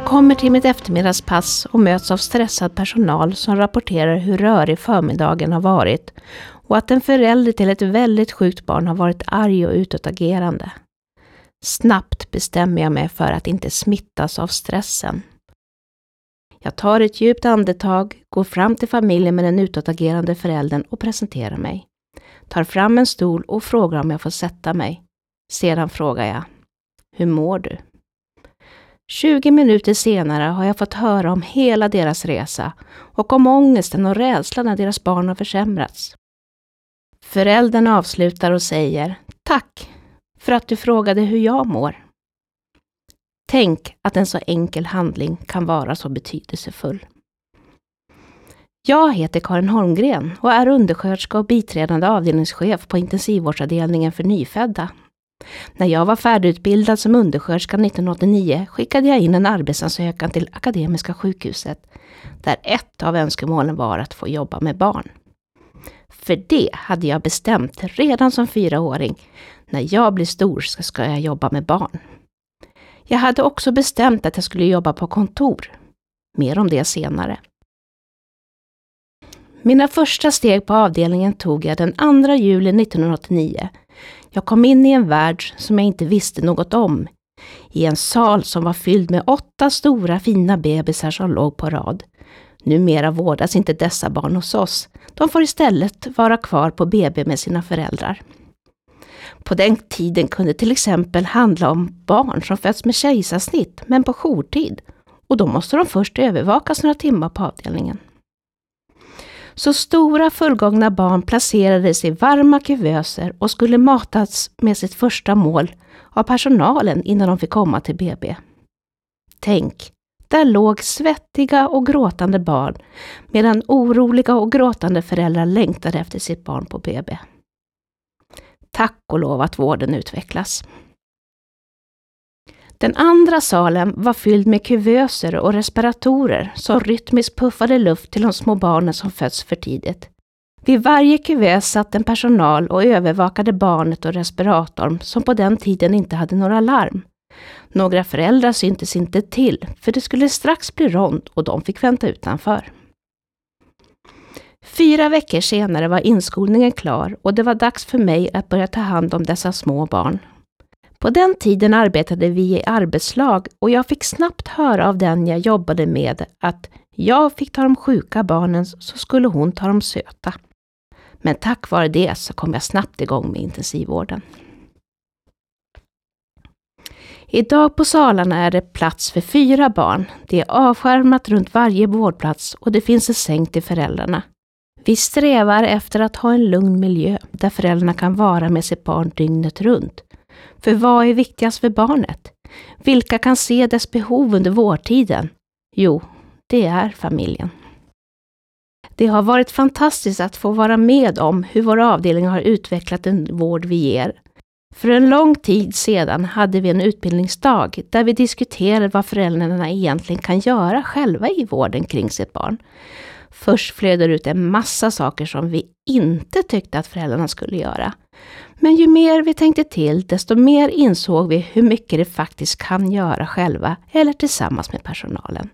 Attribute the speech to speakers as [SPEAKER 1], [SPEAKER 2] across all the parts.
[SPEAKER 1] Jag kommer till mitt eftermiddagspass och möts av stressad personal som rapporterar hur rörig förmiddagen har varit och att en förälder till ett väldigt sjukt barn har varit arg och utåtagerande. Snabbt bestämmer jag mig för att inte smittas av stressen. Jag tar ett djupt andetag, går fram till familjen med den utåtagerande föräldern och presenterar mig. Tar fram en stol och frågar om jag får sätta mig. Sedan frågar jag, hur mår du? 20 minuter senare har jag fått höra om hela deras resa och om ångesten och rädslan när deras barn har försämrats. Föräldern avslutar och säger Tack för att du frågade hur jag mår. Tänk att en så enkel handling kan vara så betydelsefull. Jag heter Karin Holmgren och är undersköterska och biträdande avdelningschef på intensivvårdsavdelningen för nyfödda. När jag var färdigutbildad som undersköterska 1989 skickade jag in en arbetsansökan till Akademiska sjukhuset, där ett av önskemålen var att få jobba med barn. För det hade jag bestämt redan som fyraåring. När jag blir stor så ska jag jobba med barn. Jag hade också bestämt att jag skulle jobba på kontor. Mer om det senare. Mina första steg på avdelningen tog jag den 2 juli 1989. Jag kom in i en värld som jag inte visste något om. I en sal som var fylld med åtta stora fina bebisar som låg på rad. Numera vårdas inte dessa barn hos oss. De får istället vara kvar på BB med sina föräldrar. På den tiden kunde det till exempel handla om barn som fötts med kejsarsnitt, men på jourtid. Och då måste de först övervakas några timmar på avdelningen. Så stora fullgångna barn placerades i varma kuvöser och skulle matas med sitt första mål av personalen innan de fick komma till BB. Tänk, där låg svettiga och gråtande barn medan oroliga och gråtande föräldrar längtade efter sitt barn på BB. Tack och lov att vården utvecklas. Den andra salen var fylld med kuvöser och respiratorer som rytmiskt puffade luft till de små barnen som fötts för tidigt. Vid varje kuvös satt en personal och övervakade barnet och respiratorn som på den tiden inte hade några larm. Några föräldrar syntes inte till, för det skulle strax bli rond och de fick vänta utanför. Fyra veckor senare var inskolningen klar och det var dags för mig att börja ta hand om dessa små barn. På den tiden arbetade vi i arbetslag och jag fick snabbt höra av den jag jobbade med att jag fick ta de sjuka barnen så skulle hon ta de söta. Men tack vare det så kom jag snabbt igång med intensivvården. Idag på salarna är det plats för fyra barn. Det är avskärmat runt varje vårdplats och det finns en säng till föräldrarna. Vi strävar efter att ha en lugn miljö där föräldrarna kan vara med sitt barn dygnet runt. För vad är viktigast för barnet? Vilka kan se dess behov under vårdtiden? Jo, det är familjen. Det har varit fantastiskt att få vara med om hur vår avdelning har utvecklat den vård vi ger. För en lång tid sedan hade vi en utbildningsdag där vi diskuterade vad föräldrarna egentligen kan göra själva i vården kring sitt barn. Först flög det ut en massa saker som vi inte tyckte att föräldrarna skulle göra. Men ju mer vi tänkte till, desto mer insåg vi hur mycket de faktiskt kan göra själva eller tillsammans med personalen.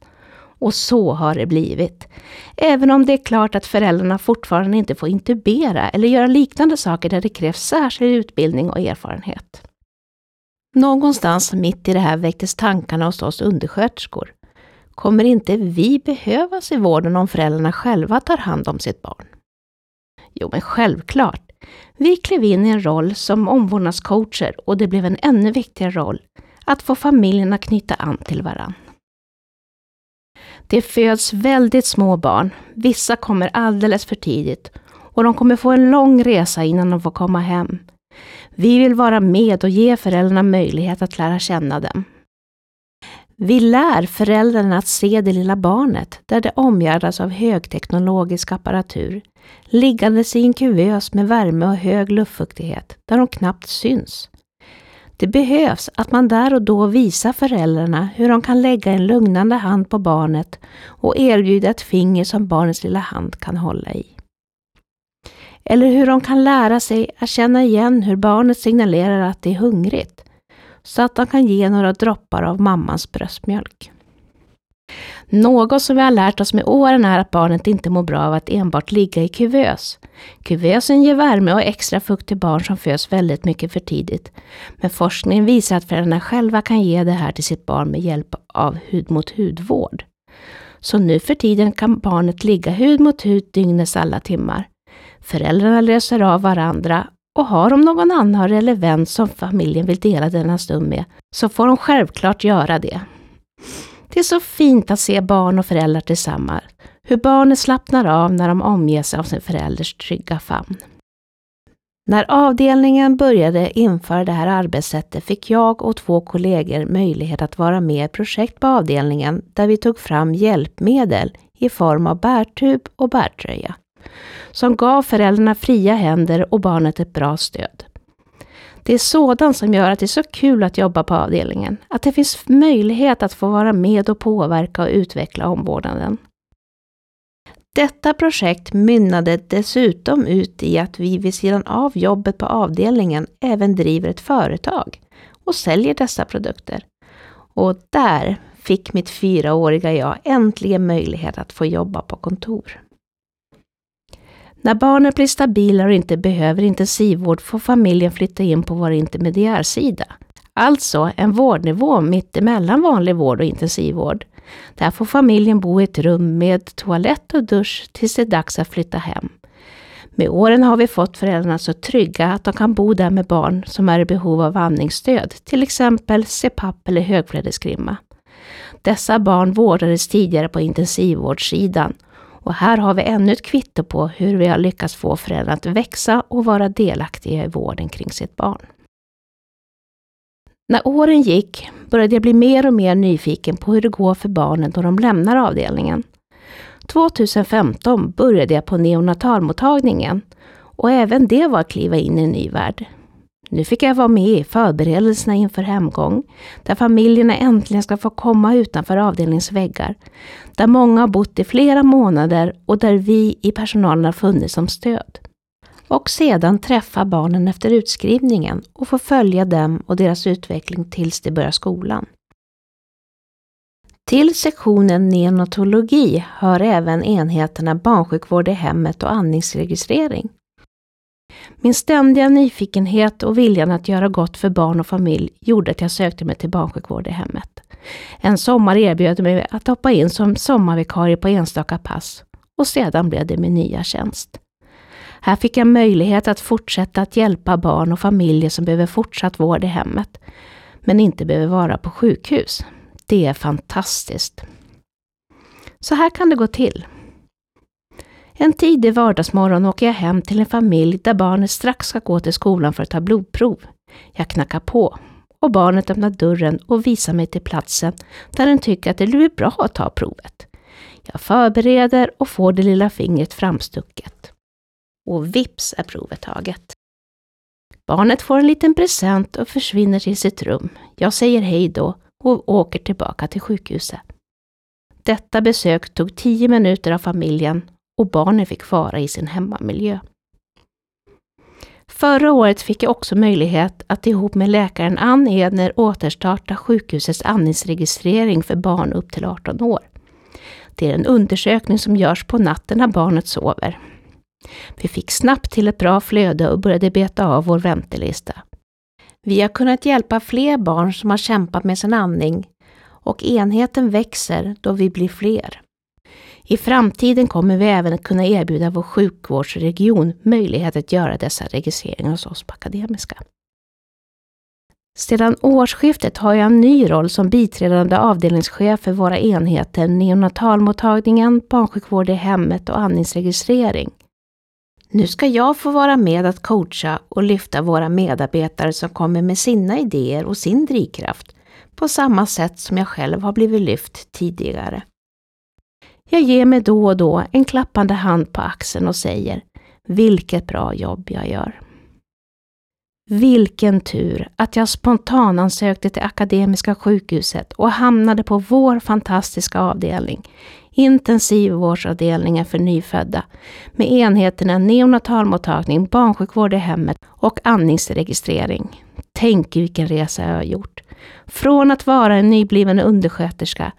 [SPEAKER 1] Och så har det blivit. Även om det är klart att föräldrarna fortfarande inte får intubera eller göra liknande saker där det krävs särskild utbildning och erfarenhet. Någonstans mitt i det här väcktes tankarna hos oss undersköterskor. Kommer inte vi behövas i vården om föräldrarna själva tar hand om sitt barn? Jo, men självklart. Vi klev in i en roll som omvårdnadscoacher och det blev en ännu viktigare roll, att få familjen att knyta an till varann. Det föds väldigt små barn, vissa kommer alldeles för tidigt och de kommer få en lång resa innan de får komma hem. Vi vill vara med och ge föräldrarna möjlighet att lära känna dem. Vi lär föräldrarna att se det lilla barnet där det omgärdas av högteknologisk apparatur, liggandes i en kuvös med värme och hög luftfuktighet där de knappt syns. Det behövs att man där och då visar föräldrarna hur de kan lägga en lugnande hand på barnet och erbjuda ett finger som barnets lilla hand kan hålla i. Eller hur de kan lära sig att känna igen hur barnet signalerar att det är hungrigt så att de kan ge några droppar av mammans bröstmjölk. Något som vi har lärt oss med åren är att barnet inte mår bra av att enbart ligga i kuvös. Kuvösen ger värme och extra fukt till barn som föds väldigt mycket för tidigt. Men forskningen visar att föräldrarna själva kan ge det här till sitt barn med hjälp av hud mot hudvård. Så nu för tiden kan barnet ligga hud mot hud dygnets alla timmar. Föräldrarna löser av varandra och har de någon anhörig eller vän som familjen vill dela denna stund med, så får de självklart göra det. Det är så fint att se barn och föräldrar tillsammans. Hur barnet slappnar av när de omges av sin förälders trygga famn. När avdelningen började införa det här arbetssättet fick jag och två kollegor möjlighet att vara med i ett projekt på avdelningen där vi tog fram hjälpmedel i form av bärtub och bärtröja som gav föräldrarna fria händer och barnet ett bra stöd. Det är sådant som gör att det är så kul att jobba på avdelningen. Att det finns möjlighet att få vara med och påverka och utveckla omvårdnaden. Detta projekt mynnade dessutom ut i att vi vid sidan av jobbet på avdelningen även driver ett företag och säljer dessa produkter. Och där fick mitt fyraåriga jag äntligen möjlighet att få jobba på kontor. När barnet blir stabilare och inte behöver intensivvård får familjen flytta in på vår intermediärsida. Alltså en vårdnivå mitt emellan vanlig vård och intensivvård. Där får familjen bo i ett rum med toalett och dusch tills det är dags att flytta hem. Med åren har vi fått föräldrarna så trygga att de kan bo där med barn som är i behov av andningsstöd, till exempel CPAP eller högflödesgrimma. Dessa barn vårdades tidigare på intensivvårdssidan och här har vi ännu ett kvitto på hur vi har lyckats få föräldrar att växa och vara delaktiga i vården kring sitt barn. När åren gick började jag bli mer och mer nyfiken på hur det går för barnen då de lämnar avdelningen. 2015 började jag på neonatalmottagningen och även det var att kliva in i en ny värld. Nu fick jag vara med i förberedelserna inför hemgång, där familjerna äntligen ska få komma utanför avdelningens väggar, där många har bott i flera månader och där vi i personalen har funnits som stöd. Och sedan träffa barnen efter utskrivningen och få följa dem och deras utveckling tills de börjar skolan. Till sektionen neonatologi hör även enheterna barnsjukvård i hemmet och andningsregistrering. Min ständiga nyfikenhet och viljan att göra gott för barn och familj gjorde att jag sökte mig till barnsjukvård i hemmet. En sommar erbjöd mig att hoppa in som sommarvikarie på enstaka pass och sedan blev det min nya tjänst. Här fick jag möjlighet att fortsätta att hjälpa barn och familjer som behöver fortsatt vård i hemmet, men inte behöver vara på sjukhus. Det är fantastiskt. Så här kan det gå till. En tidig vardagsmorgon åker jag hem till en familj där barnet strax ska gå till skolan för att ta blodprov. Jag knackar på och barnet öppnar dörren och visar mig till platsen där den tycker att det blir bra att ta provet. Jag förbereder och får det lilla fingret framstucket. Och vips är provet taget. Barnet får en liten present och försvinner till sitt rum. Jag säger hej då och åker tillbaka till sjukhuset. Detta besök tog tio minuter av familjen och barnen fick vara i sin hemmamiljö. Förra året fick jag också möjlighet att ihop med läkaren Ann Edner återstarta sjukhusets andningsregistrering för barn upp till 18 år. Det är en undersökning som görs på natten när barnet sover. Vi fick snabbt till ett bra flöde och började beta av vår väntelista. Vi har kunnat hjälpa fler barn som har kämpat med sin andning och enheten växer då vi blir fler. I framtiden kommer vi även att kunna erbjuda vår sjukvårdsregion möjlighet att göra dessa registreringar hos oss på Akademiska. Sedan årsskiftet har jag en ny roll som biträdande avdelningschef för våra enheter neonatalmottagningen, barnsjukvård i hemmet och andningsregistrering. Nu ska jag få vara med att coacha och lyfta våra medarbetare som kommer med sina idéer och sin drivkraft på samma sätt som jag själv har blivit lyft tidigare. Jag ger mig då och då en klappande hand på axeln och säger vilket bra jobb jag gör. Vilken tur att jag spontanansökte till Akademiska sjukhuset och hamnade på vår fantastiska avdelning, intensivvårdsavdelningen för nyfödda, med enheterna neonatalmottagning, barnsjukvård i hemmet och andningsregistrering. Tänk vilken resa jag har gjort. Från att vara en nybliven undersköterska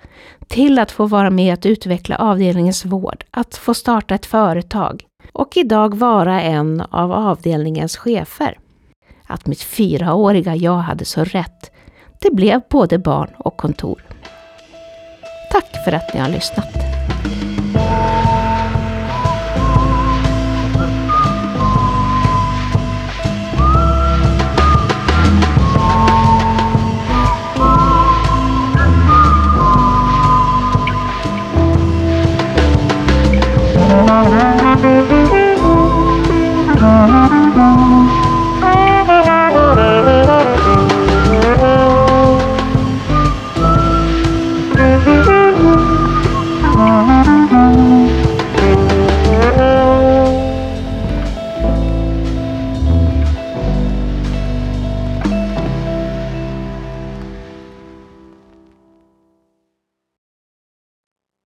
[SPEAKER 1] till att få vara med att utveckla avdelningens vård, att få starta ett företag och idag vara en av avdelningens chefer. Att mitt fyraåriga jag hade så rätt. Det blev både barn och kontor. Tack för att ni har lyssnat.